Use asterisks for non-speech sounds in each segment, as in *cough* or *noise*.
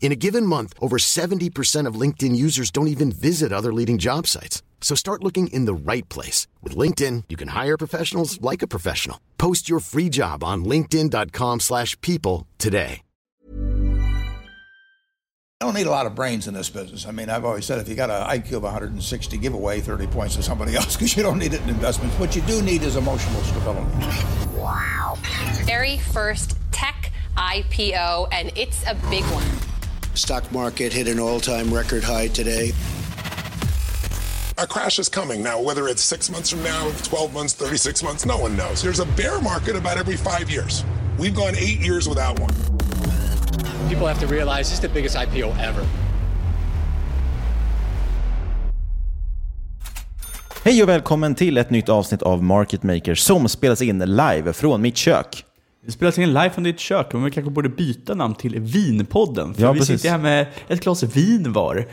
In a given month, over 70% of LinkedIn users don't even visit other leading job sites. So start looking in the right place. With LinkedIn, you can hire professionals like a professional. Post your free job on linkedin.com slash people today. I don't need a lot of brains in this business. I mean, I've always said if you got an IQ of 160, give away 30 points to somebody *laughs* else because you don't need it in investments. What you do need is emotional stability. Wow. Very first tech IPO, and it's a big one. Stock market hit an all-time record high today. A crash is coming now, whether it's six months from now, 12 months, 36 months, no one knows. There's a bear market about every five years. We've gone eight years without one. People have to realize this is the biggest IPO ever. Hej och välkommen till ett nytt avsnitt av Market Maker som spelas in live från mitt kök. Det spelas in live från ditt kök, men vi kanske borde byta namn till Vinpodden. För Ja, vi precis. sitter här med ett glas vin var.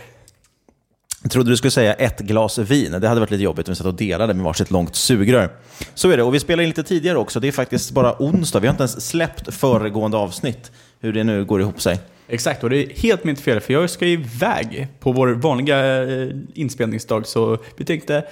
Jag trodde du skulle säga ett glas vin. Det hade varit lite jobbigt om vi satt och delade med varsitt långt sugrör. Så är det, och vi spelar in lite tidigare också. Det är faktiskt bara onsdag. Vi har inte ens släppt föregående avsnitt, hur det nu går ihop sig. Exakt, och det är helt mitt fel, för jag ska iväg på vår vanliga eh, inspelningsdag. Så vi tänkte,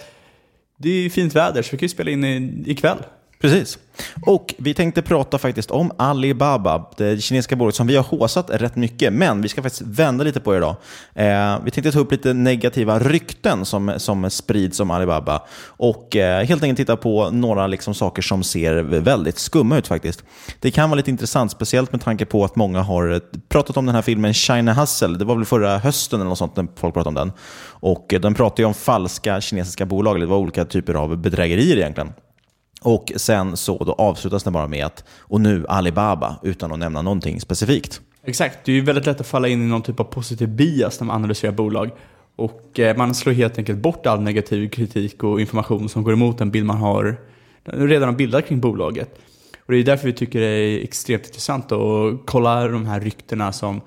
det är fint väder, så vi kan ju spela in i, ikväll. Precis. Och vi tänkte prata faktiskt om Alibaba, det kinesiska bolaget som vi har håsat rätt mycket, men vi ska faktiskt vända lite på det idag. Eh, vi tänkte ta upp lite negativa rykten som, som sprids om Alibaba och eh, helt enkelt titta på några liksom, saker som ser väldigt skumma ut faktiskt. Det kan vara lite intressant, speciellt med tanke på att många har pratat om den här filmen China Hustle. Det var väl förra hösten eller något sånt när folk pratade om den. Och eh, den pratar ju om falska kinesiska bolag, eller det var olika typer av bedrägerier egentligen. Och sen så då avslutas den bara med att, och nu Alibaba, utan att nämna någonting specifikt. Exakt, det är ju väldigt lätt att falla in i någon typ av positiv bias när man analyserar bolag. Och eh, man slår helt enkelt bort all negativ kritik och information som går emot den bild man har redan har bildat kring bolaget. Och det är därför vi tycker det är extremt intressant att kolla de här ryktena som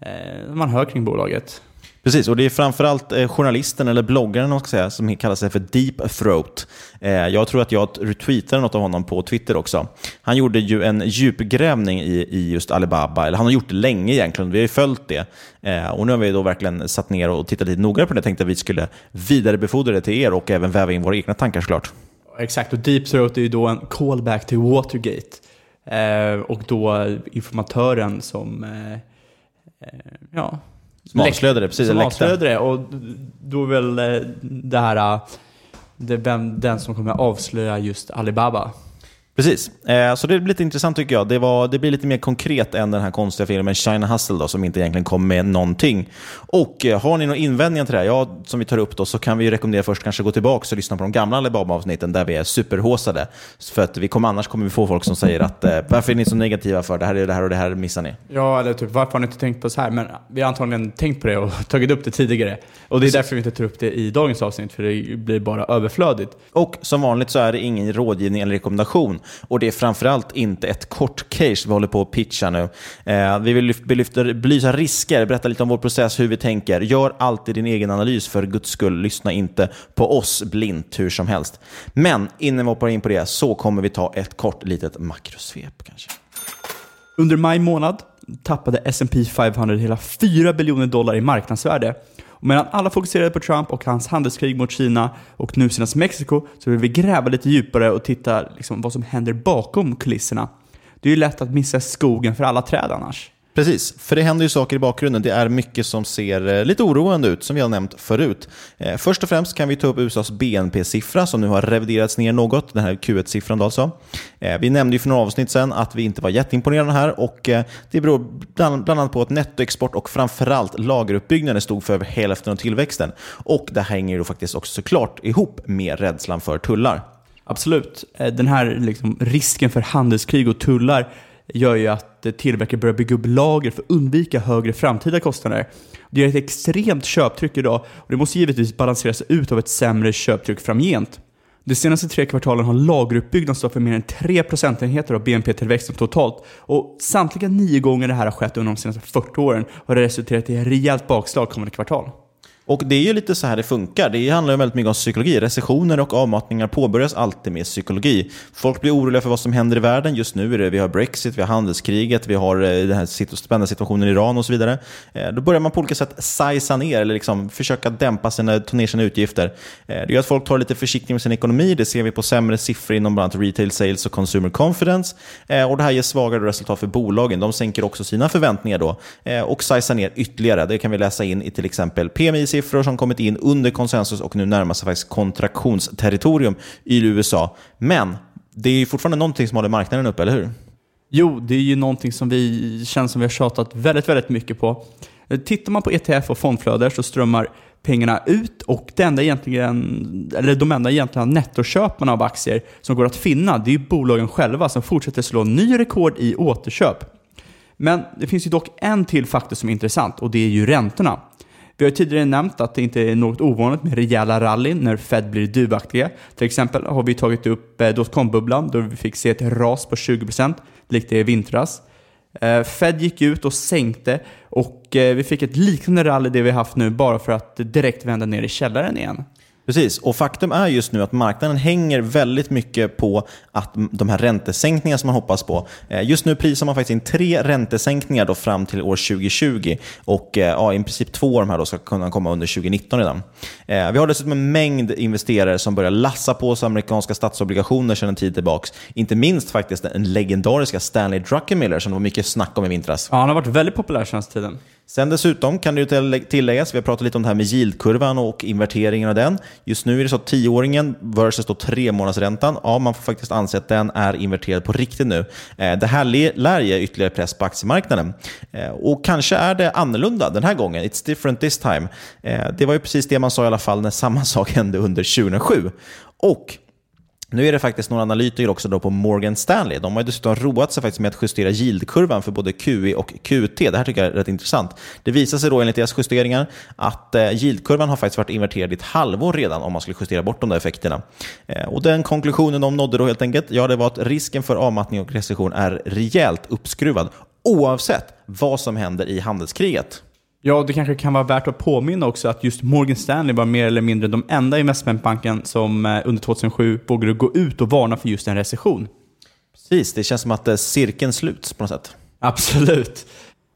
eh, man hör kring bolaget. Precis, och det är framförallt eh, journalisten eller bloggaren man ska säga, som kallar sig för Deep Throat. Eh, jag tror att jag retweetade något av honom på Twitter också. Han gjorde ju en djupgrävning i, i just Alibaba, eller han har gjort det länge egentligen, vi har ju följt det. Eh, och nu har vi då verkligen satt ner och tittat lite noggrant på det, tänkte att vi skulle vidarebefordra det till er och även väva in våra egna tankar såklart. Exakt, och Deep Throat är ju då en callback till Watergate. Eh, och då informatören som, eh, ja, som avslöjade det, precis, Som avslöjade det. Och då är väl eh, det här, eh, det, vem, den som kommer avslöja just Alibaba. Precis, eh, så det blir lite intressant tycker jag. Det, var, det blir lite mer konkret än den här konstiga filmen China Hustle då, som inte egentligen kom med någonting. Och eh, har ni några invändningar till det här, ja, som vi tar upp då, så kan vi rekommendera först kanske gå tillbaka och lyssna på de gamla Alibaba-avsnitten där vi är superhåsade. För att vi kommer, annars kommer vi få folk som säger att eh, varför är ni så negativa för det här är det här och det här missar ni. Ja, eller typ varför har ni inte tänkt på så här? Men vi har antagligen tänkt på det och *laughs* tagit upp det tidigare. Och det är därför vi inte tar upp det i dagens avsnitt, för det blir bara överflödigt. Och som vanligt så är det ingen rådgivning eller rekommendation. Och det är framförallt inte ett kort case vi håller på att pitcha nu. Eh, vi vill belyfta, belysa risker, berätta lite om vår process, hur vi tänker. Gör alltid din egen analys för guds skull. Lyssna inte på oss blint hur som helst. Men innan vi hoppar in på det så kommer vi ta ett kort litet makrosvep kanske. Under maj månad tappade S&P 500 hela 4 biljoner dollar i marknadsvärde. Och medan alla fokuserade på Trump och hans handelskrig mot Kina och nu senast Mexiko så vill vi gräva lite djupare och titta liksom, vad som händer bakom kulisserna. Det är ju lätt att missa skogen för alla träd annars. Precis, för det händer ju saker i bakgrunden. Det är mycket som ser eh, lite oroande ut, som vi har nämnt förut. Eh, först och främst kan vi ta upp USAs BNP-siffra som nu har reviderats ner något, den här Q1-siffran alltså. Eh, vi nämnde ju för några avsnitt sedan att vi inte var jätteimponerade här och det beror bland, bland annat på att nettoexport och framförallt lageruppbyggnaden stod för över hälften av tillväxten. Och det hänger ju faktiskt också såklart ihop med rädslan för tullar. Absolut. Den här liksom, risken för handelskrig och tullar gör ju att tillverkare börjar bygga upp lager för att undvika högre framtida kostnader. Det ger ett extremt köptryck idag och det måste givetvis balanseras ut av ett sämre köptryck framgent. De senaste tre kvartalen har lageruppbyggnaden stått för mer än 3 procentenheter av BNP-tillväxten totalt. Och samtliga nio gånger det här har skett under de senaste 40 åren har det resulterat i ett rejält bakslag kommande kvartal. Och det är ju lite så här det funkar. Det handlar ju väldigt mycket om psykologi. Recessioner och avmattningar påbörjas alltid med psykologi. Folk blir oroliga för vad som händer i världen. Just nu är det, vi har Brexit, vi har handelskriget, vi har eh, den här spända situationen i Iran och så vidare. Eh, då börjar man på olika sätt sajsa ner, eller liksom försöka dämpa sina, ta ner sina utgifter. Eh, det gör att folk tar lite försiktigt med sin ekonomi. Det ser vi på sämre siffror inom bland annat retail sales och consumer confidence. Och det här ger svagare resultat för bolagen. De sänker också sina förväntningar då och sajsar ner ytterligare. Det kan vi läsa in i till exempel PMI-siffror siffror som kommit in under konsensus och nu närmar sig faktiskt kontraktionsterritorium i USA. Men det är fortfarande någonting som håller marknaden uppe, eller hur? Jo, det är ju någonting som vi känns som vi har tjatat väldigt, väldigt mycket på. Eh, tittar man på ETF och fondflöden så strömmar pengarna ut och det enda egentligen, eller de enda egentligen nettoköparna av aktier som går att finna, det är ju bolagen själva som fortsätter slå ny rekord i återköp. Men det finns ju dock en till faktor som är intressant och det är ju räntorna. Vi har tidigare nämnt att det inte är något ovanligt med rejäla rallyn när Fed blir duvaktiga. Till exempel har vi tagit upp eh, dotcom-bubblan då vi fick se ett ras på 20% likt det i vintras. Eh, Fed gick ut och sänkte och eh, vi fick ett liknande rally det vi haft nu bara för att direkt vända ner i källaren igen. Precis, och faktum är just nu att marknaden hänger väldigt mycket på att de här räntesänkningarna som man hoppas på. Eh, just nu prisar man faktiskt in tre räntesänkningar då fram till år 2020 och eh, ja, i princip två av de här då ska kunna komma under 2019 redan. Eh, vi har dessutom en mängd investerare som börjar lassa på sig amerikanska statsobligationer sedan en tid tillbaka. Inte minst faktiskt den legendariska Stanley Druckenmiller som det var mycket snack om i vintras. Ja, han har varit väldigt populär senaste tiden. Sen dessutom kan det tilläggas, vi har pratat lite om det här med yieldkurvan och inverteringen av den. Just nu är det så att tioåringen versus då tre månadsräntan, ja man får faktiskt anse att den är inverterad på riktigt nu. Eh, det här lär ge ytterligare press på aktiemarknaden. Eh, och kanske är det annorlunda den här gången, it's different this time. Eh, det var ju precis det man sa i alla fall när samma *laughs* sak hände under 2007. Och nu är det faktiskt några analytiker också då på Morgan Stanley. De har dessutom roat sig faktiskt med att justera yieldkurvan för både QE och QT. Det här tycker jag är rätt intressant. Det visar sig då enligt deras justeringar att eh, yieldkurvan har faktiskt varit inverterad i ett halvår redan om man skulle justera bort de där effekterna. Eh, och den konklusionen de nådde då helt enkelt, ja det var att risken för avmattning och recession är rejält uppskruvad oavsett vad som händer i handelskriget. Ja, det kanske kan vara värt att påminna också att just Morgan Stanley var mer eller mindre de enda investmentbanken som eh, under 2007 vågade gå ut och varna för just en recession. Precis, det känns som att eh, cirkeln sluts på något sätt. Absolut.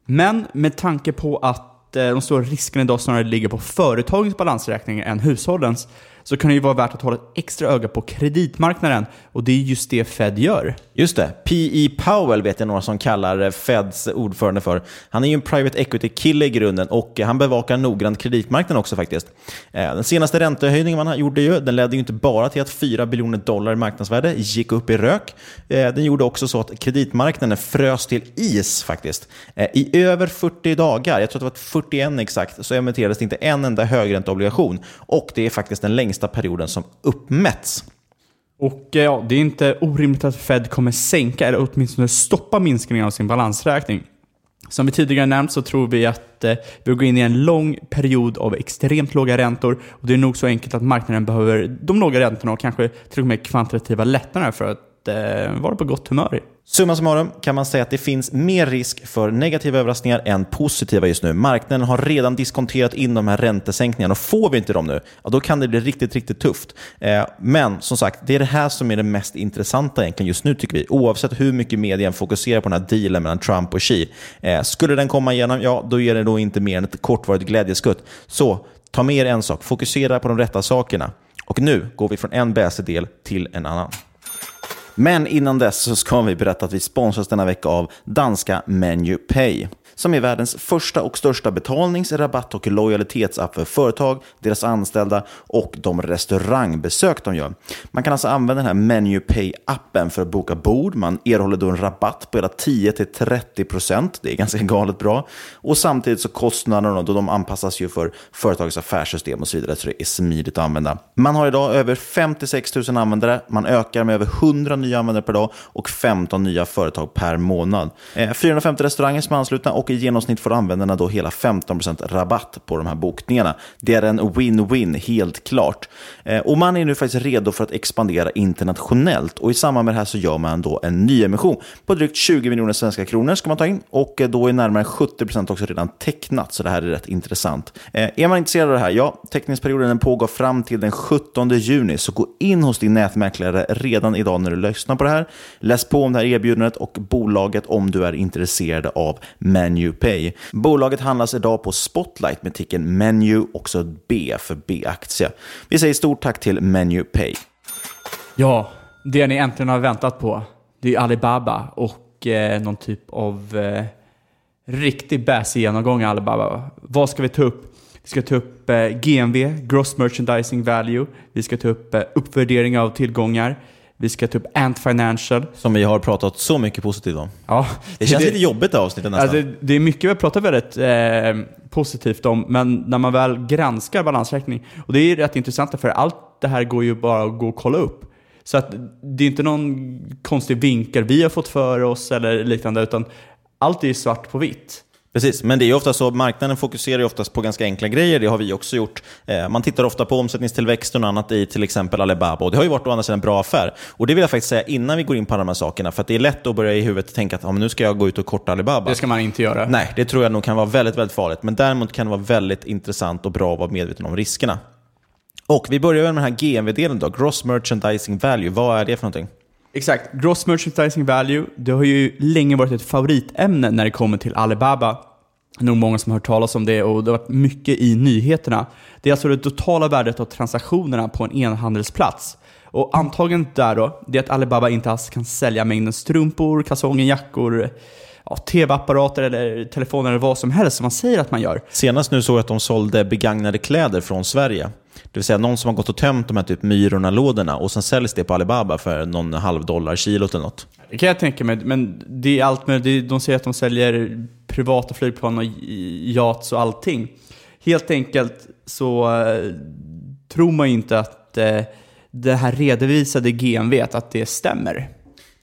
Men med tanke på att eh, de stora riskerna idag snarare ligger på företagens balansräkningar än hushållens, så kan det ju vara värt att hålla ett extra öga på kreditmarknaden. Och det är just det Fed gör. Just det. P.E. Powell vet jag några som kallar Feds ordförande för. Han är ju en private equity-kille i grunden och han bevakar noggrant kreditmarknaden också faktiskt. Eh, den senaste räntehöjningen man gjorde ju, den ledde ju inte bara till att 4 biljoner dollar i marknadsvärde gick upp i rök. Eh, den gjorde också så att kreditmarknaden frös till is faktiskt. Eh, I över 40 dagar, jag tror att det var 41 exakt, så emitterades det inte en enda högränteobligation. Och det är faktiskt den längsta perioden som uppmätts. Och eh, ja, det är inte orimligt att Fed kommer sänka eller åtminstone stoppa minskningen av sin balansräkning. Som vi tidigare nämnt så tror vi att eh, vi går in i en lång period av extremt låga räntor och det är nog så enkelt att marknaden behöver de låga räntorna och kanske till och med kvantitativa lättnader för att eh, vara på gott humör. Summa summarum kan man säga att det finns mer risk för negativa överraskningar än positiva just nu. Marknaden har redan diskonterat in de här räntesänkningarna och får vi inte dem nu, ja, då kan det bli riktigt, riktigt tufft. Eh, men som sagt, det är det här som är det mest intressanta egentligen just nu tycker vi. Oavsett hur mycket medien fokuserar på den här dealen mellan Trump och Xi. Eh, skulle den komma igenom, ja, då ger det då inte mer än ett kortvarigt glädjeskutt. Så ta med er en sak, fokusera på de rätta sakerna. Och nu går vi från en bäsedel till en annan. Men innan dess så ska vi berätta att vi sponsras denna vecka av danska MenuPay som är världens första och största betalnings-, rabatt och lojalitetsapp för företag, deras anställda och de restaurangbesök de gör. Man kan alltså använda den här MenuPay-appen för att boka bord. Man erhåller då en rabatt på hela 10-30%. Det är ganska galet bra. Och samtidigt så kostnaderna då de anpassas ju för företagets affärssystem och så vidare, så det är smidigt att använda. Man har idag över 56 000 användare. Man ökar med över 100 nya användare per dag och 15 nya företag per månad. Eh, 450 restauranger som är anslutna och i genomsnitt får användarna då hela 15% rabatt på de här bokningarna. Det är en win-win, helt klart. Eh, och man är nu faktiskt redo för att expandera internationellt och i samband med det här så gör man då en nyemission på drygt 20 miljoner svenska kronor ska man ta in och eh, då är närmare 70% också redan tecknat, så det här är rätt intressant. Eh, är man intresserad av det här? Ja, teckningsperioden pågår fram till den 17 juni, så gå in hos din nätmäklare redan idag när du lyssnar på det här. Läs på om det här erbjudandet och bolaget om du är intresserad av MenuPay. Bolaget handlas idag på Spotlight med ticken Menu, också B för B-aktie. Vi säger stort tack till MenuPay. Ja, det ni äntligen har väntat på, det är Alibaba och eh, någon typ av eh, riktig bäsig genomgång av Alibaba. Vad ska vi ta upp? Vi ska ta upp eh, GMV, Gross Merchandising Value. Vi ska ta upp eh, uppvärdering av tillgångar. Vi ska ta upp Ant Financial. Som vi har pratat så mycket positivt om. Ja, Det känns lite jobbigt det avsnittet nästan. Alltså, det är mycket vi har pratat väldigt eh, positivt om, men när man väl granskar balansräkning, och det är rätt intressant för allt det här går ju bara att gå och kolla upp. Så att det är inte någon konstig vinkel vi har fått för oss eller liknande, utan allt är svart på vitt. Precis, men det är ju ofta så, marknaden fokuserar ju oftast på ganska enkla grejer, det har vi också gjort. Eh, man tittar ofta på omsättningstillväxt och annat i till exempel Alibaba och det har ju varit å andra sidan en bra affär. Och det vill jag faktiskt säga innan vi går in på alla de här sakerna, för att det är lätt att börja i huvudet tänka att men nu ska jag gå ut och korta Alibaba. Det ska man inte göra. Nej, det tror jag nog kan vara väldigt, väldigt farligt. Men däremot kan det vara väldigt intressant och bra att vara medveten om riskerna. Och vi börjar med den här GMV-delen då, Gross Merchandising Value. Vad är det för någonting? Exakt. Gross Merchandising Value, det har ju länge varit ett favoritämne när det kommer till Alibaba. Det är nog många som har hört talas om det och det har varit mycket i nyheterna. Det är alltså det totala värdet av transaktionerna på en enhandelsplats. Och antagandet där då, det är att Alibaba inte alls kan sälja mängden strumpor, kalsonger, jackor, ja, tv-apparater eller telefoner eller vad som helst som man säger att man gör. Senast nu såg jag att de sålde begagnade kläder från Sverige. Det vill säga någon som har gått och tömt de här typ Myrorna-lådorna och sen säljs det på Alibaba för någon halv dollar kilot eller något. Det kan jag tänka mig, men det är allt med, det- de säger att de säljer privata flygplan och yachts och allting. Helt enkelt så eh, tror man ju inte att eh, det här redovisade GMV, att det stämmer.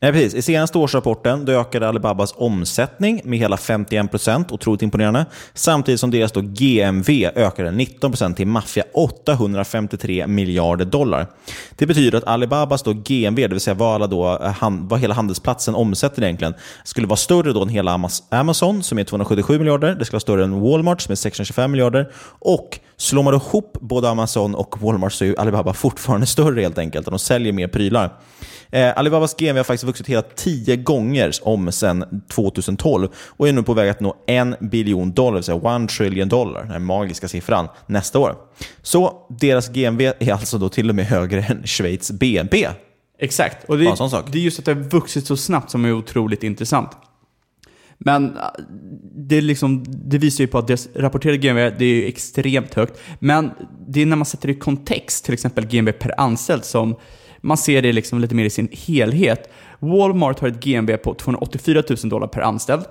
Nej, precis. I senaste årsrapporten då ökade Alibabas omsättning med hela 51%, otroligt imponerande. Samtidigt som deras då GMV ökade 19% till maffia 853 miljarder dollar. Det betyder att Alibabas då GMV, det vill säga vad, alla då, eh, vad hela handelsplatsen omsätter egentligen, skulle vara större då än hela Amazon som är 277 miljarder. Det skulle vara större än Walmart som är 625 miljarder. Och slår man ihop både Amazon och Walmart så är Alibaba fortfarande *laughs* större helt enkelt. De säljer mer prylar. Eh, Alibabas GMV har faktiskt vuxit hela tio gånger om sedan 2012 och är nu på väg att nå en biljon dollar, det vill säga one trillion dollar, den magiska siffran, nästa år. Så deras GMV är alltså då till och med högre än Schweiz BNP. Exakt, och det, det är just att det har vuxit så snabbt som är otroligt intressant. Men det, liksom, det visar ju på att deras rapporterade GMV det är extremt högt. Men det är när man sätter det i kontext, till exempel GMV per anställd, som man ser det liksom lite mer i sin helhet. Walmart har ett GMV på 284 000 dollar per anställd.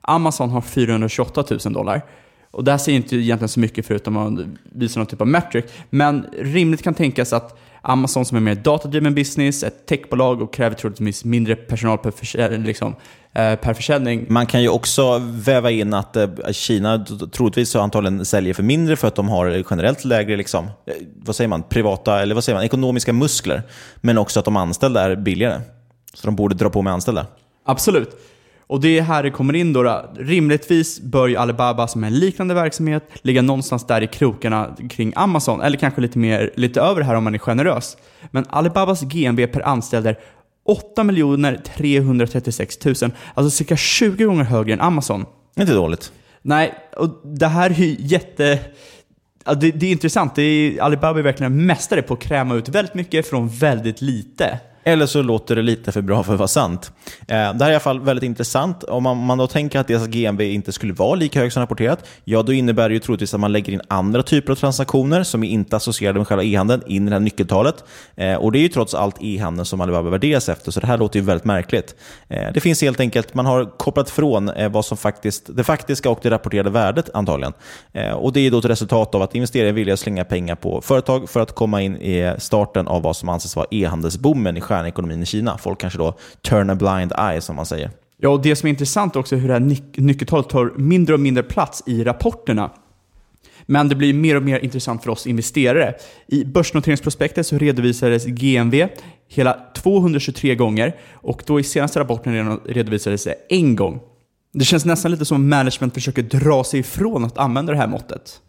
Amazon har 428 000 dollar. Och det här säger inte egentligen så mycket förutom att man visar någon typ av metric. Men rimligt kan tänkas att Amazon som är mer datadriven business, ett techbolag och kräver troligtvis mindre personal per, försäljning, liksom, eh, per försäljning. Man kan ju också väva in att eh, Kina troligtvis antagligen säljer för mindre för att de har generellt lägre liksom, eh, vad säger man, privata, eller vad säger man, ekonomiska muskler. Men också att de anställda är billigare. Så de borde dra på med anställda. Absolut. Och det är här det kommer in då. Rimligtvis bör ju Alibaba som är en liknande verksamhet ligga någonstans där i krokarna kring Amazon, eller kanske lite mer, lite över här om man är generös. Men Alibabas GMB per anställd är 8 336 000, alltså cirka 20 gånger högre än Amazon. Inte dåligt. Nej, och det här är ju jätte... Det, det, är intressant. Det är, Alibaba är verkligen en mästare på att kräma ut väldigt mycket från väldigt lite. Eller så låter det lite för bra för att vara sant. Eh, det här är i alla fall väldigt intressant. Om man, man då tänker att deras GMV inte skulle vara lika hög som rapporterat, ja då innebär det ju troligtvis att man lägger in andra typer av transaktioner som är inte associerade med själva e-handeln in i det här nyckeltalet. Eh, och det är ju trots allt e-handeln som Alibaba värderas efter, så det här låter ju väldigt märkligt. Eh, det finns helt enkelt, man har kopplat från vad som faktiskt, det faktiska och det rapporterade värdet antagligen. Och det är då ett resultat av att investerare vill slänga pengar på företag för att komma in i starten av vad som anses vara e-handelsboomen i stjärnekonomin i Kina. Folk kanske då turn a blind eye, som man säger. Ja, och det som är intressant också är hur det här nyc nyckeltalet tar mindre och mindre plats i rapporterna. Men det blir mer och mer intressant för oss investerare. I börsnoteringsprospektet så redovisades GMV hela 223 gånger och då i senaste rapporten redovisades det en gång. Det känns nästan lite som management försöker dra sig ifrån att använda det här måttet.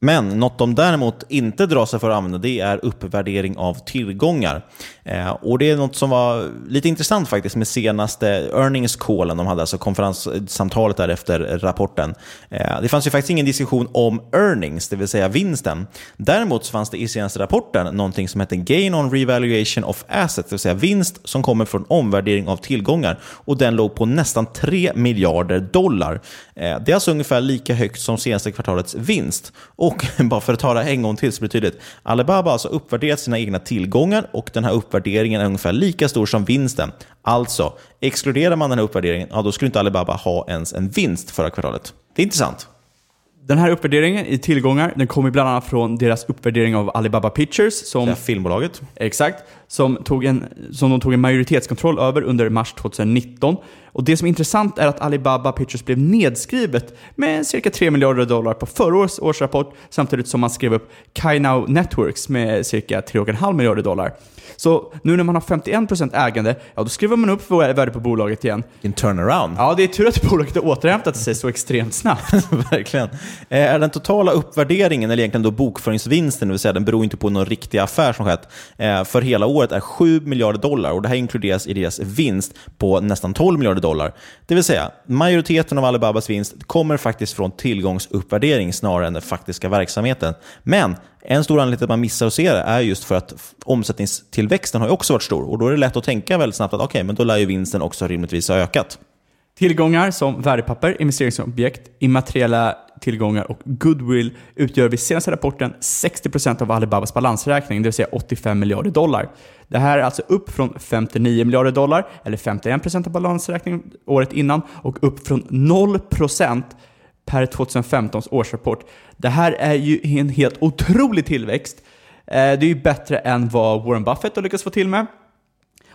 Men något de däremot inte drar sig för att använda det är uppvärdering av tillgångar. Eh, och Det är något som var lite intressant faktiskt med senaste earnings callen de hade, alltså konferenssamtalet där efter rapporten. Eh, det fanns ju faktiskt ingen diskussion om earnings, det vill säga vinsten. Däremot fanns det i senaste rapporten någonting som heter gain on revaluation of assets, det vill säga vinst som kommer från omvärdering av tillgångar. Och den låg på nästan 3 miljarder dollar. Eh, det är alltså ungefär lika högt som senaste kvartalets vinst. Och *laughs* bara för att ta det en gång till så blir det tydligt. Alibaba har alltså uppvärderat sina egna tillgångar och den här uppvärderingen är ungefär lika stor som vinsten. Alltså, exkluderar man den här uppvärderingen, ja, då skulle inte Alibaba ha ens en vinst förra kvartalet. Det är intressant. Den här uppvärderingen i tillgångar, den kommer bland annat från deras uppvärdering av Alibaba Pictures. Som, det filmbolaget. Exakt. Som, tog en, som de tog en majoritetskontroll över under mars 2019. Och det som är intressant är att Alibaba Pictures blev nedskrivet med cirka 3 miljarder dollar på förra årets årsrapport samtidigt som man skrev upp Kainow Networks med cirka 3,5 miljarder dollar. Så nu när man har 51% ägande, ja då skriver man upp värdet på bolaget igen. En turnaround. Ja, det är tur att bolaget har återhämtat sig så extremt snabbt. *laughs* Verkligen. Eh, är den totala uppvärderingen, eller egentligen då bokföringsvinsten, det vill säga den beror inte på någon riktig affär som skett, eh, för hela året är 7 miljarder dollar och det här inkluderas i deras vinst på nästan 12 miljarder dollar. Det vill säga, majoriteten av Alibabas vinst kommer faktiskt från tillgångsuppvärdering snarare än den faktiska verksamheten. Men en stor anledning till att man missar att se det är just för att omsättningstillväxten har också varit stor. Och Då är det lätt att tänka väldigt snabbt att okay, men då lär ju vinsten också rimligtvis ha ökat. Tillgångar som värdepapper, investeringsobjekt, immateriella tillgångar och goodwill utgör vid senaste rapporten 60% av Alibabas balansräkning, det vill säga 85 miljarder dollar. Det här är alltså upp från 59 miljarder dollar, eller 51% av balansräkningen året innan, och upp från 0% per 2015 årsrapport. Det här är ju en helt otrolig tillväxt. Eh, det är ju bättre än vad Warren Buffett har lyckats få till med.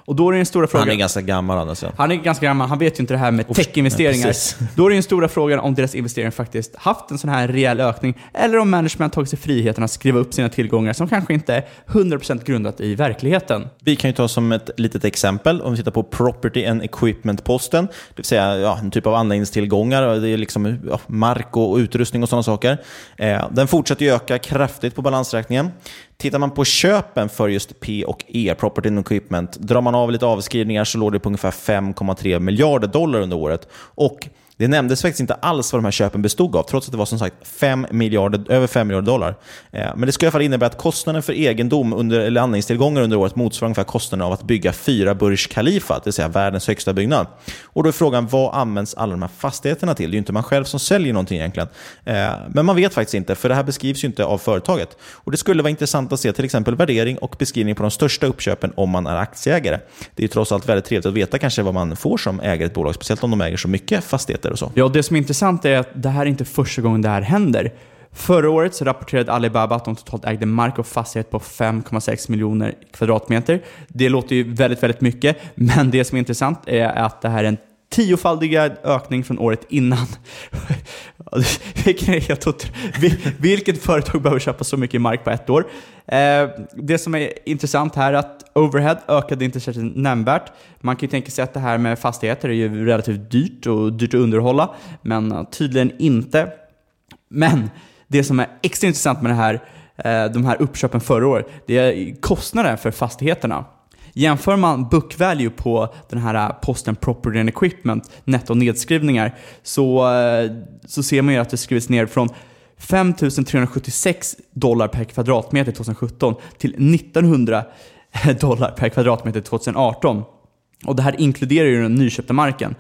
Och då är den stora frågan... Han är ganska gammal alltså. Han är ganska gammal, han vet ju inte det här med tech-investeringar. *laughs* då är den stora frågan om deras investeringar faktiskt haft en sån här rejäl ökning, eller om management tagit sig friheten att skriva upp sina tillgångar som kanske inte är 100% grundat i verkligheten. Vi kan ju ta som ett litet exempel, om vi tittar på Property and Equipment-posten, det vill säga ja, en typ av anläggningstillgångar, det är liksom ja, mark och utrustning och sådana saker. Eh, den fortsätter ju öka kraftigt på balansräkningen. Tittar man på köpen för just P och E, Property and Equipment, drar man av lite avskrivningar så låg det på ungefär 5,3 miljarder dollar under året. Och det nämndes faktiskt inte alls vad de här köpen bestod av, trots att det var som sagt 5 miljarder, över 5 miljarder dollar. Eh, men det skulle i alla fall innebära att kostnaden för egendom, under, eller under året, motsvarar ungefär kostnaden av att bygga fyra Burj Khalifa, det vill säga världens högsta byggnad. Och då är frågan, vad används alla de här fastigheterna till? Det är ju inte man själv som säljer någonting egentligen. Eh, men man vet faktiskt inte, för det här beskrivs ju inte av företaget. Och Det skulle vara intressant att se till exempel värdering och beskrivning på de största uppköpen om man är aktieägare. Det är ju trots allt väldigt trevligt att veta kanske vad man får som ägare i ett bolag, speciellt om de äger så mycket fastigheter och så. Ja, det som är intressant är att det här är inte första gången det här händer. Förra året så rapporterade Alibaba att de totalt ägde mark och fastighet på 5,6 miljoner kvadratmeter. Det låter ju väldigt, väldigt mycket, men det som är intressant är att det här är en tiofaldiga ökning från året innan. *laughs* Är helt Vilket företag behöver köpa så mycket mark på ett år? Eh, det som är intressant här är att overhead ökade inte särskilt nämnvärt. Man kan ju tänka sig att det här med fastigheter är ju relativt dyrt och dyrt att underhålla, men eh, tydligen inte. Men det som är extra intressant med det här, eh, de här uppköpen förra året, det är kostnaden för fastigheterna. Jämför man book value på den här äh, posten property and equipment, netto nedskrivningar, så, äh, så ser man ju att det skrivits ner från 5 376 dollar per kvadratmeter 2017 till 1900 *laughs* dollar per kvadratmeter 2018. Och det här inkluderar ju den nyköpta marken.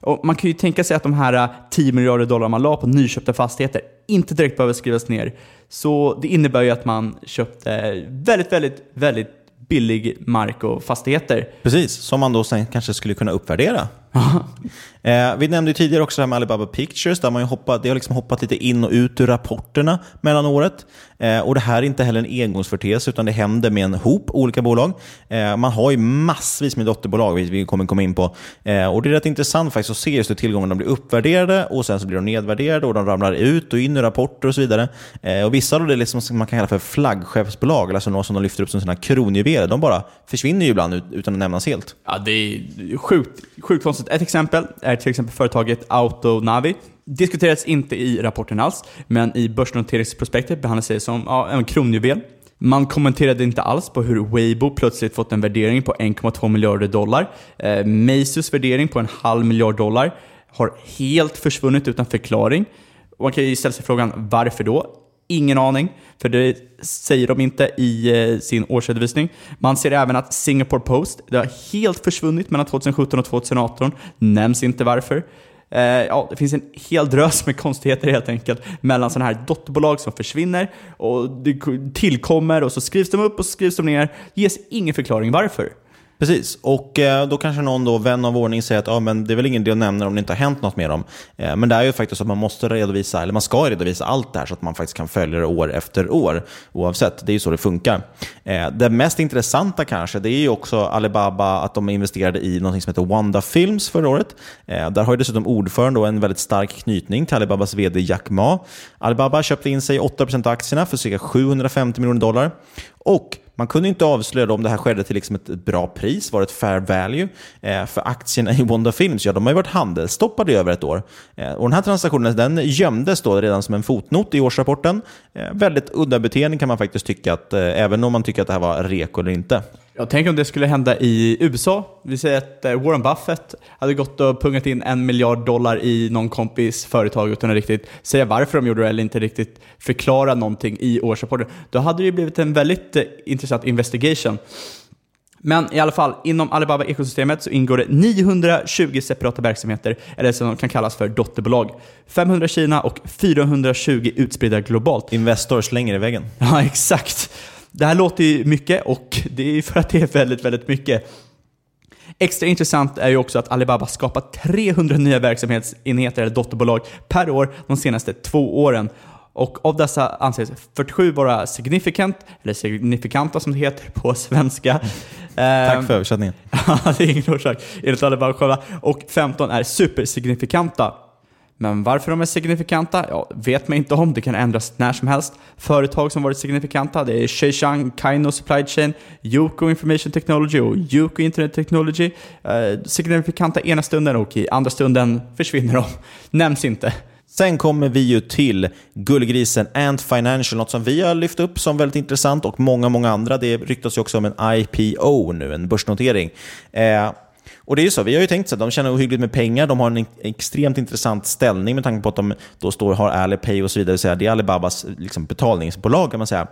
Och man kan ju tänka sig att de här äh, 10 miljarder dollar man la på nyköpta fastigheter inte direkt behöver skrivas ner. Så det innebär ju att man köpte väldigt, väldigt, väldigt billig mark och fastigheter. Precis, som man då sen kanske skulle kunna uppvärdera. *laughs* eh, vi nämnde tidigare också det här med Alibaba Pictures, där man ju hoppat, det har liksom hoppat lite in och ut ur rapporterna mellan året. Eh, och Det här är inte heller en engångsföreteelse, utan det händer med en hop olika bolag. Eh, man har ju massvis med dotterbolag, vilket vi kommer komma in på. Eh, och Det är rätt intressant faktiskt att se just hur tillgångarna blir uppvärderade och sen så blir de nedvärderade och de ramlar ut och in i rapporter och så vidare. Eh, och Vissa av det är liksom som man kan kalla för flaggskeppsbolag, alltså några som de lyfter upp som sina kronjuveler. De bara försvinner ju ibland utan att nämnas helt. Ja, det är sjukt, sjukt konstigt. Ett exempel är till exempel företaget Autonavi. Diskuterades inte i rapporten alls, men i börsnoteringsprospektet behandlas det som ja, en kronjuvel. Man kommenterade inte alls på hur Weibo plötsligt fått en värdering på 1,2 miljarder dollar. Eh, Meisus värdering på en halv miljard dollar har helt försvunnit utan förklaring. Och man kan ju ställa sig frågan varför då? Ingen aning, för det säger de inte i eh, sin årsredovisning. Man ser även att Singapore Post, det har helt försvunnit mellan 2017 och 2018. Nämns inte varför. Eh, ja, det finns en hel drös med konstigheter helt enkelt mellan sådana här dotterbolag som försvinner och det tillkommer och så skrivs de upp och så skrivs de ner. ges ingen förklaring varför. Precis, och eh, då kanske någon då, vän av ordning säger att ah, men det är väl ingen idé att nämna om det inte har hänt något med dem. Eh, men det är ju faktiskt så att man måste redovisa, eller man ska redovisa allt det här så att man faktiskt kan följa det år efter år oavsett. Det är ju så det funkar. Eh, det mest intressanta kanske, det är ju också Alibaba, att de investerade i något som heter Wanda Films förra året. Där har ju dessutom ordförande en väldigt stark knytning till Alibabas vd Jack Ma. Alibaba köpte in sig 8% av aktierna för cirka 750 miljoner dollar. Och man kunde inte avslöja om det här skedde till liksom ett bra pris, var det ett fair value? Eh, för aktierna i Wanda Films, ja de har ju varit handelsstoppade i över ett år. Eh, och den här transaktionen den gömdes då redan som en fotnot i årsrapporten. Eh, väldigt udda beteende kan man faktiskt tycka, att, eh, även om man tycker att det här var reko eller inte. Jag tänker om det skulle hända i USA. Vi säger att eh, Warren Buffett hade gått och pungat in en miljard dollar i någon kompis företag utan att riktigt säga varför de gjorde det eller inte riktigt förklara någonting i årsrapporten. Då hade det ju blivit en väldigt eh, intressant investigation. Men i alla fall, inom Alibaba-ekosystemet så ingår det 920 separata verksamheter, eller som de kan kallas för dotterbolag. 500 i Kina och 420 utspridda globalt. Investor slänger i väggen. *laughs* Ja, exakt. Det här låter ju mycket och det är för att det är väldigt, väldigt mycket. Extra intressant är ju också att Alibaba skapat 300 nya verksamhetsenheter eller dotterbolag per år de senaste två åren. Och av dessa anses 47 vara significant, eller signifikanta som det heter på svenska. Tack för översättningen. *laughs* det är ingen orsak, enligt Alibaba själva. Och 15 är supersignifikanta. Men varför de är signifikanta? Ja, vet man inte om. Det kan ändras när som helst. Företag som varit signifikanta det är Sheishan, Kaino Supply Chain, Yuko Information Technology och Yuko Internet Technology. Eh, signifikanta ena stunden och i andra stunden försvinner de. *laughs* Nämns inte. Sen kommer vi ju till gullgrisen Ant Financial, något som vi har lyft upp som väldigt intressant och många, många andra. Det ryktas ju också om en IPO nu, en börsnotering. Eh, och det är ju så, vi har ju tänkt så att de tjänar ohyggligt med pengar, de har en extremt intressant ställning med tanke på att de då står, har Alipay och så vidare. Så det är Alibabas liksom, betalningsbolag kan man säga.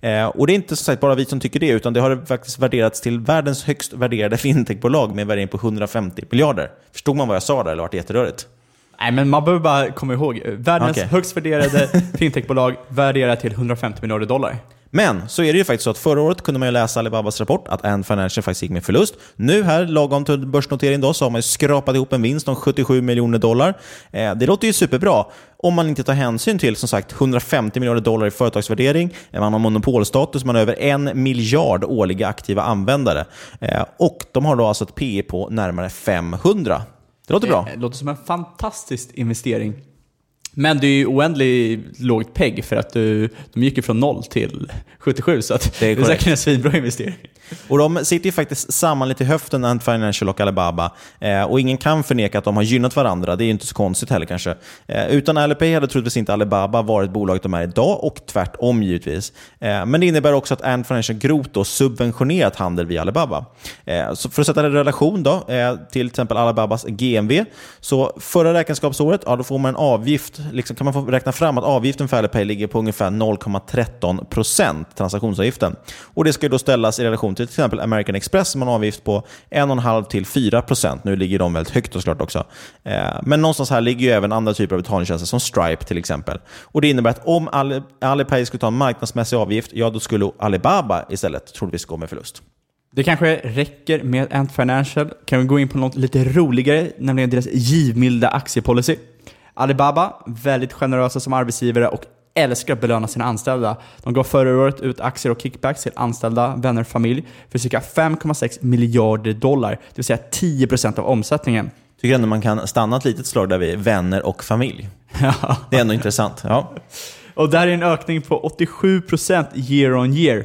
Eh, och det är inte så sagt bara vi som tycker det, utan det har faktiskt värderats till världens högst värderade *laughs* fintechbolag med en värdering på 150 miljarder. Förstod man vad jag sa där eller var det jätterörigt? Nej, men man behöver bara komma ihåg. Världens Okej. högst värderade *laughs* fintechbolag värderat till 150 miljarder dollar. Men så är det ju faktiskt så att förra året kunde man ju läsa Alibabas rapport att Ant Financial faktiskt gick med förlust. Nu här, lagom till börsnotering då, så har man skrapat ihop en vinst om 77 miljoner dollar. Eh, det låter ju superbra om man inte tar hänsyn till som sagt 150 miljarder dollar i företagsvärdering. Eh, Man har monopolstatus, man har över en miljard årliga aktiva användare. Eh, och de har då alltså ett PE på närmare 500. Det låter bra. Det låter som en fantastisk investering. Men det är ju oändligt lågt PEG för att du, de gick ju från 0 till 77 så Det är det är säkert en svinbra investering. Och de sitter ju faktiskt samman lite i höften, Ant Financial och Alibaba. Eh, och ingen kan förneka att de har gynnat varandra. Det är ju inte så konstigt heller kanske. Eh, utan Alipay hade troligtvis inte Alibaba varit bolaget de är idag och tvärtom givetvis. Eh, men det innebär också att Ant Financial grovt då subventionerat handel via Alibaba. Eh, så för att sätta det i relation då, eh, till till exempel Alibabas GMV. Så förra räkenskapsåret, ja, då får man en avgift, liksom kan man få räkna fram att avgiften för Alipay ligger på ungefär 0,13 procent, transaktionsavgiften. Och det ska ju då ställas i relation till till exempel American Express som har en avgift på 1,5 till 4 procent. Nu ligger de väldigt högt och såklart också. Eh, men någonstans här ligger ju även andra typer av betalningstjänster som Stripe till exempel. Och Det innebär att om Ali- Alipay skulle ta en marknadsmässig avgift, ja då skulle Alibaba istället troligtvis gå med förlust. Det kanske räcker med Ant Financial. Kan vi gå in på något lite roligare, nämligen deras givmilda aktiepolicy. Alibaba, väldigt generösa som arbetsgivare och älskar att belöna sina anställda. De gav förra året ut aktier och kickbacks till anställda, vänner och familj för cirka 5,6 miljarder dollar, det vill säga 10% av omsättningen. Tycker ändå man kan stanna ett litet slag där vid vänner och familj. *laughs* Det är ändå intressant. Ja. Och där är en ökning på 87% year on year.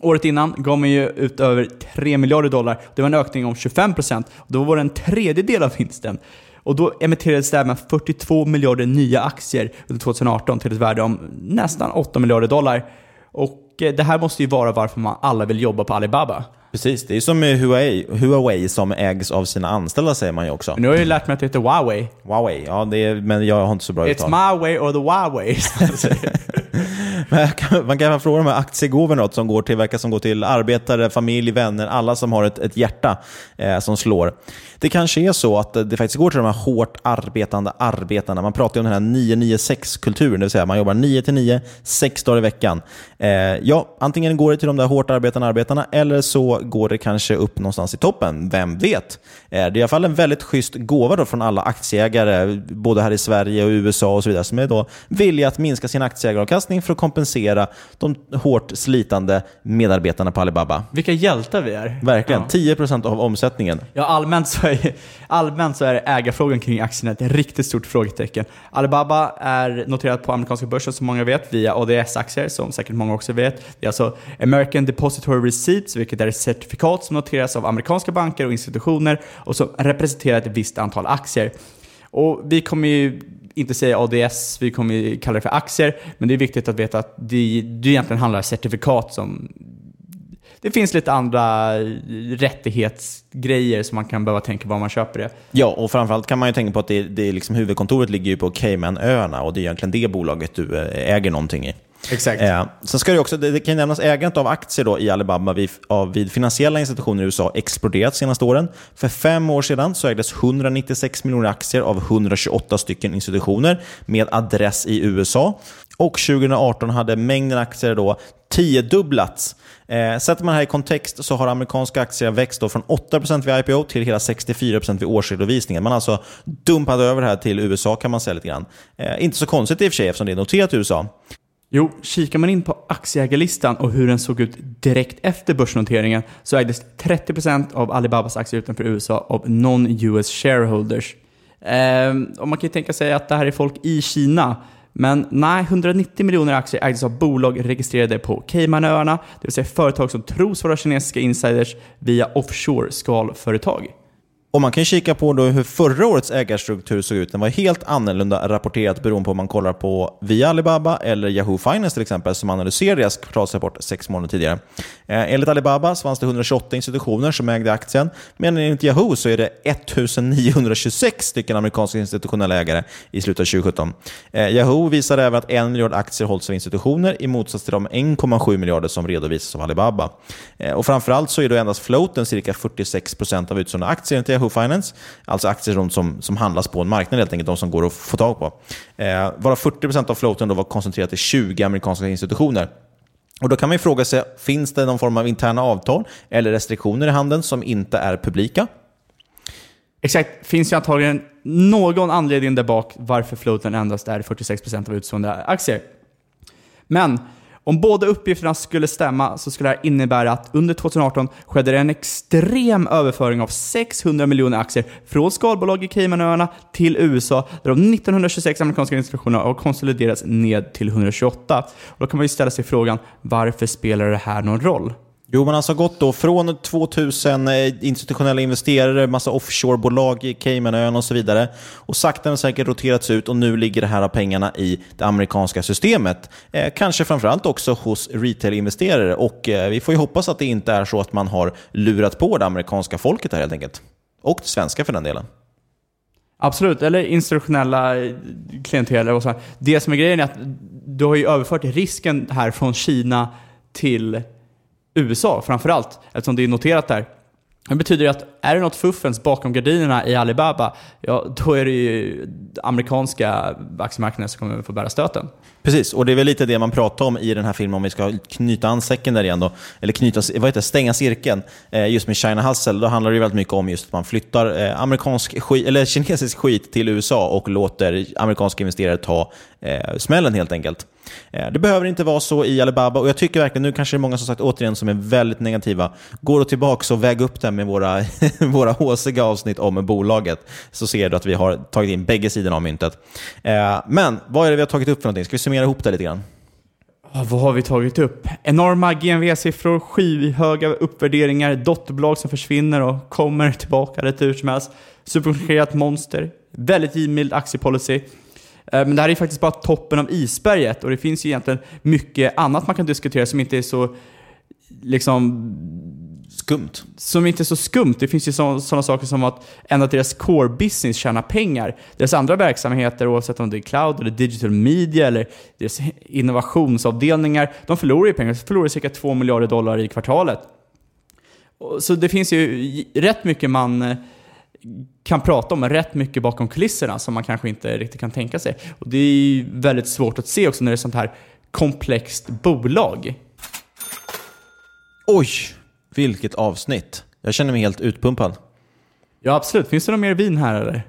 Året innan gav man ju ut över 3 miljarder dollar. Det var en ökning om 25%. Och då var det en tredjedel av vinsten. Och då emitterades det även 42 miljarder nya aktier under 2018 till ett värde om nästan 8 miljarder dollar. Och eh, det här måste ju vara varför man alla vill jobba på Alibaba. Precis, det är som Huawei, Huawei som ägs av sina anställda säger man ju också. Nu har jag ju lärt mig att det heter Huawei. Huawei, ja är, men jag har inte så bra It's uttal. my way or the Huawei. *laughs* *laughs* man. Men kan- Man kan fråga de här aktiegåvorna som går till, verkar som går till arbetare, familj, vänner, alla som har ett, ett hjärta eh, som slår. Det kanske är så att det faktiskt går till de här hårt arbetande arbetarna. Man pratar ju om den här 996-kulturen, det vill säga man jobbar 9 till 9, sex dagar i veckan. Eh, ja, antingen går det till de där hårt arbetande arbetarna eller så går det kanske upp någonstans i toppen. Vem vet? Eh, det är i alla fall en väldigt schysst gåva då från alla aktieägare, både här i Sverige och USA och så vidare, som är då villiga att minska sin aktieägaravkastning för att kompensera de hårt slitande medarbetarna på Alibaba. Vilka hjältar vi är. Verkligen. Ja. 10% av omsättningen. Ja, allmänt så, är, allmänt så är ägarfrågan kring aktierna ett riktigt stort frågetecken. Alibaba är noterat på amerikanska börsen som många vet via ADS-aktier som säkert många också vet. Det är alltså American Depository Receipts, vilket är ett certifikat som noteras av amerikanska banker och institutioner och som representerar ett visst antal aktier. Och vi kommer ju inte säga ADS, vi kommer kalla det för aktier, men det är viktigt att veta att det, det egentligen handlar om certifikat som det finns lite andra rättighetsgrejer som man kan behöva tänka på om man köper det. Ja, och framförallt kan man ju tänka på att det, det är liksom, huvudkontoret ligger ju på Caymanöarna och det är egentligen det bolaget du eh, äger någonting i. Exakt. Eh, sen ska det, också, det, det kan nämnas ägandet av aktier då i Alibaba vid, av, vid finansiella institutioner i USA exploderat de senaste åren. För fem år sedan så ägdes 196 miljoner aktier av 128 stycken institutioner med adress i USA. Och 2018 hade mängden aktier då tiodubblats. Eh, sätter man det här i kontext så har amerikanska aktier växt då från 8% vid IPO till hela 64% vid årsredovisningen. Man har alltså dumpat över det här till USA kan man säga lite grann. Eh, inte så konstigt i och för sig eftersom det är noterat i USA. Jo, kikar man in på aktieägarlistan och hur den såg ut direkt efter börsnoteringen så ägdes 30% av Alibabas aktier utanför USA av non-US shareholders. Ehm, och man kan ju tänka sig att det här är folk i Kina. Men nej, 190 miljoner aktier ägdes av bolag registrerade på Caymanöarna, det vill säga företag som tros vara kinesiska insiders via offshore-skalföretag. Och man kan kika på då hur förra årets ägarstruktur såg ut. Den var helt annorlunda rapporterat beroende på om man kollar på via Alibaba eller Yahoo Finance till exempel, som analyserade deras kvartalsrapport sex månader tidigare. Eh, enligt Alibaba så fanns det 128 institutioner som ägde aktien, men enligt Yahoo så är det 1926 stycken amerikanska institutionella ägare i slutet av 2017. Eh, Yahoo visar även att en miljard aktier hålls av institutioner i motsats till de 1,7 miljarder som redovisas av Alibaba. Eh, och framförallt så är då endast floaten cirka 46 procent av utsålda aktier Yahoo Finance, alltså aktier som, som handlas på en marknad helt enkelt, de som går att få tag på. Eh, varav 40% av floaten då var koncentrerat till 20 amerikanska institutioner. Och Då kan man fråga sig, finns det någon form av interna avtal eller restriktioner i handeln som inte är publika? Exakt, finns ju antagligen någon anledning där bak varför floaten endast är 46% av utstående aktier. Men om båda uppgifterna skulle stämma så skulle det här innebära att under 2018 skedde det en extrem överföring av 600 miljoner aktier från skalbolag i Caymanöarna till USA, där de 1926 amerikanska institutionerna har konsoliderats ned till 128. Och då kan man ju ställa sig frågan, varför spelar det här någon roll? Jo, man har alltså gått då från 2000 eh, institutionella investerare, massa offshorebolag i Caymanöarna och så vidare och sakta men säkert roterats ut och nu ligger det här pengarna i det amerikanska systemet. Eh, kanske framförallt också hos retail-investerare och eh, vi får ju hoppas att det inte är så att man har lurat på det amerikanska folket här helt enkelt. Och det svenska för den delen. Absolut, eller institutionella eh, klientel. Och så. Det som är grejen är att du har ju överfört risken här från Kina till USA framförallt, eftersom det är noterat där. Det betyder att är det något fuffens bakom gardinerna i Alibaba, ja då är det ju amerikanska aktiemarknaden som kommer att få bära stöten. Precis, och det är väl lite det man pratar om i den här filmen, om vi ska knyta an säcken där igen då, eller knyta, vad heter det, stänga cirkeln, eh, just med China Hustle. Då handlar det väldigt mycket om just att man flyttar eh, amerikansk skit, eller kinesisk skit till USA och låter amerikanska investerare ta eh, smällen helt enkelt. Eh, det behöver inte vara så i Alibaba och jag tycker verkligen, nu kanske det är många som sagt återigen som är väldigt negativa. Går då tillbaka och väg upp det med våra, *laughs* våra håsiga avsnitt om bolaget så ser du att vi har tagit in bägge sidorna av myntet. Eh, men vad är det vi har tagit upp för någonting? Ska vi summera ihop det lite grann? vad har vi tagit upp? Enorma GMV-siffror, skyhöga uppvärderingar, dotterbolag som försvinner och kommer tillbaka rätt hur som helst. Subventionerat monster, väldigt givmild aktiepolicy. Eh, men det här är faktiskt bara toppen av isberget och det finns ju egentligen mycket annat man kan diskutera som inte är så liksom skumt. Som inte är så skumt. Det finns ju sådana saker som att en av deras core business tjänar pengar. Deras andra verksamheter, oavsett om det är cloud eller digital media eller deras innovationsavdelningar, de förlorar ju pengar. De förlorar cirka 2 miljarder dollar i kvartalet. Så det finns ju rätt mycket man eh, kan prata om rätt mycket bakom kulisserna som man kanske inte riktigt kan tänka sig. Och det är väldigt svårt att se också när det är sånt här komplext bolag. Oj, vilket avsnitt. Jag känner mig helt utpumpad. Ja, absolut. Finns det något mer vin här eller?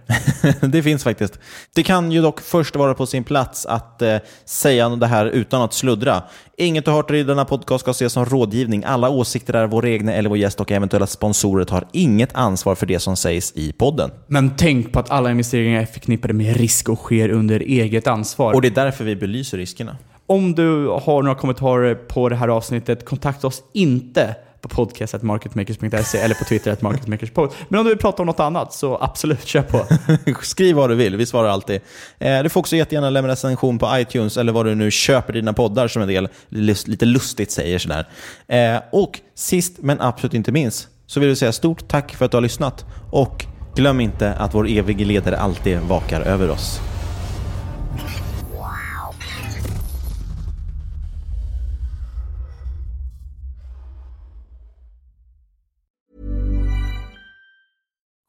*laughs* det finns faktiskt. Det kan ju dock först vara på sin plats att eh, säga det här utan att sluddra. Inget du har hört i denna podcast ska ses som rådgivning. Alla åsikter är våra egna eller vår gäst och eventuella sponsorer tar inget ansvar för det som sägs i podden. Men tänk på att alla investeringar är förknippade med risk och sker under eget ansvar. Och det är därför vi belyser riskerna. Om du har några kommentarer på det här avsnittet, kontakta oss inte på podcast.marketmakers.se eller på Twitter at marketmakerspod. Men om du vill prata om något annat så absolut, kör på. *laughs* Skriv vad du vill, vi svarar alltid. Eh, du får också jättegärna lämna en recension på iTunes eller vad du nu köper dina poddar som en del lite lustigt säger. Sådär. Eh, och sist men absolut inte minst så vill vi säga stort tack för att du har lyssnat och glöm inte att vår evige ledare alltid vakar över oss.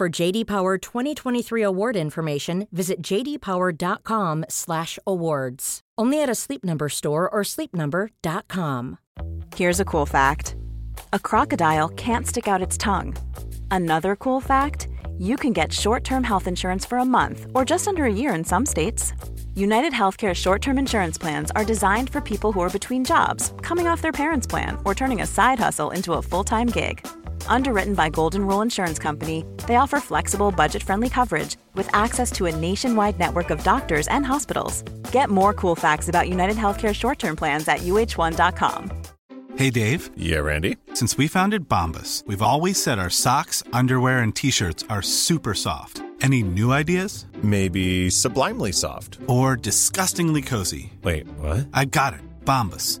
For JD Power 2023 award information, visit jdpower.com/awards. Only at a Sleep Number store or sleepnumber.com. Here's a cool fact: a crocodile can't stick out its tongue. Another cool fact you can get short term health insurance for a month or just under a year in some states. United Healthcare short term insurance plans are designed for people who are between jobs, coming off their parents' plan, or turning a side hustle into a full time gig. Underwritten by Golden Rule Insurance Company, they offer flexible, budget friendly coverage with access to a nationwide network of doctors and hospitals. Get more cool facts about United Healthcare short term plans at uh1.com. Hey Dave. Yeah, Randy. Since we founded Bombus, we've always said our socks, underwear, and t shirts are super soft. Any new ideas? Maybe sublimely soft. Or disgustingly cozy. Wait, what? I got it. Bombus.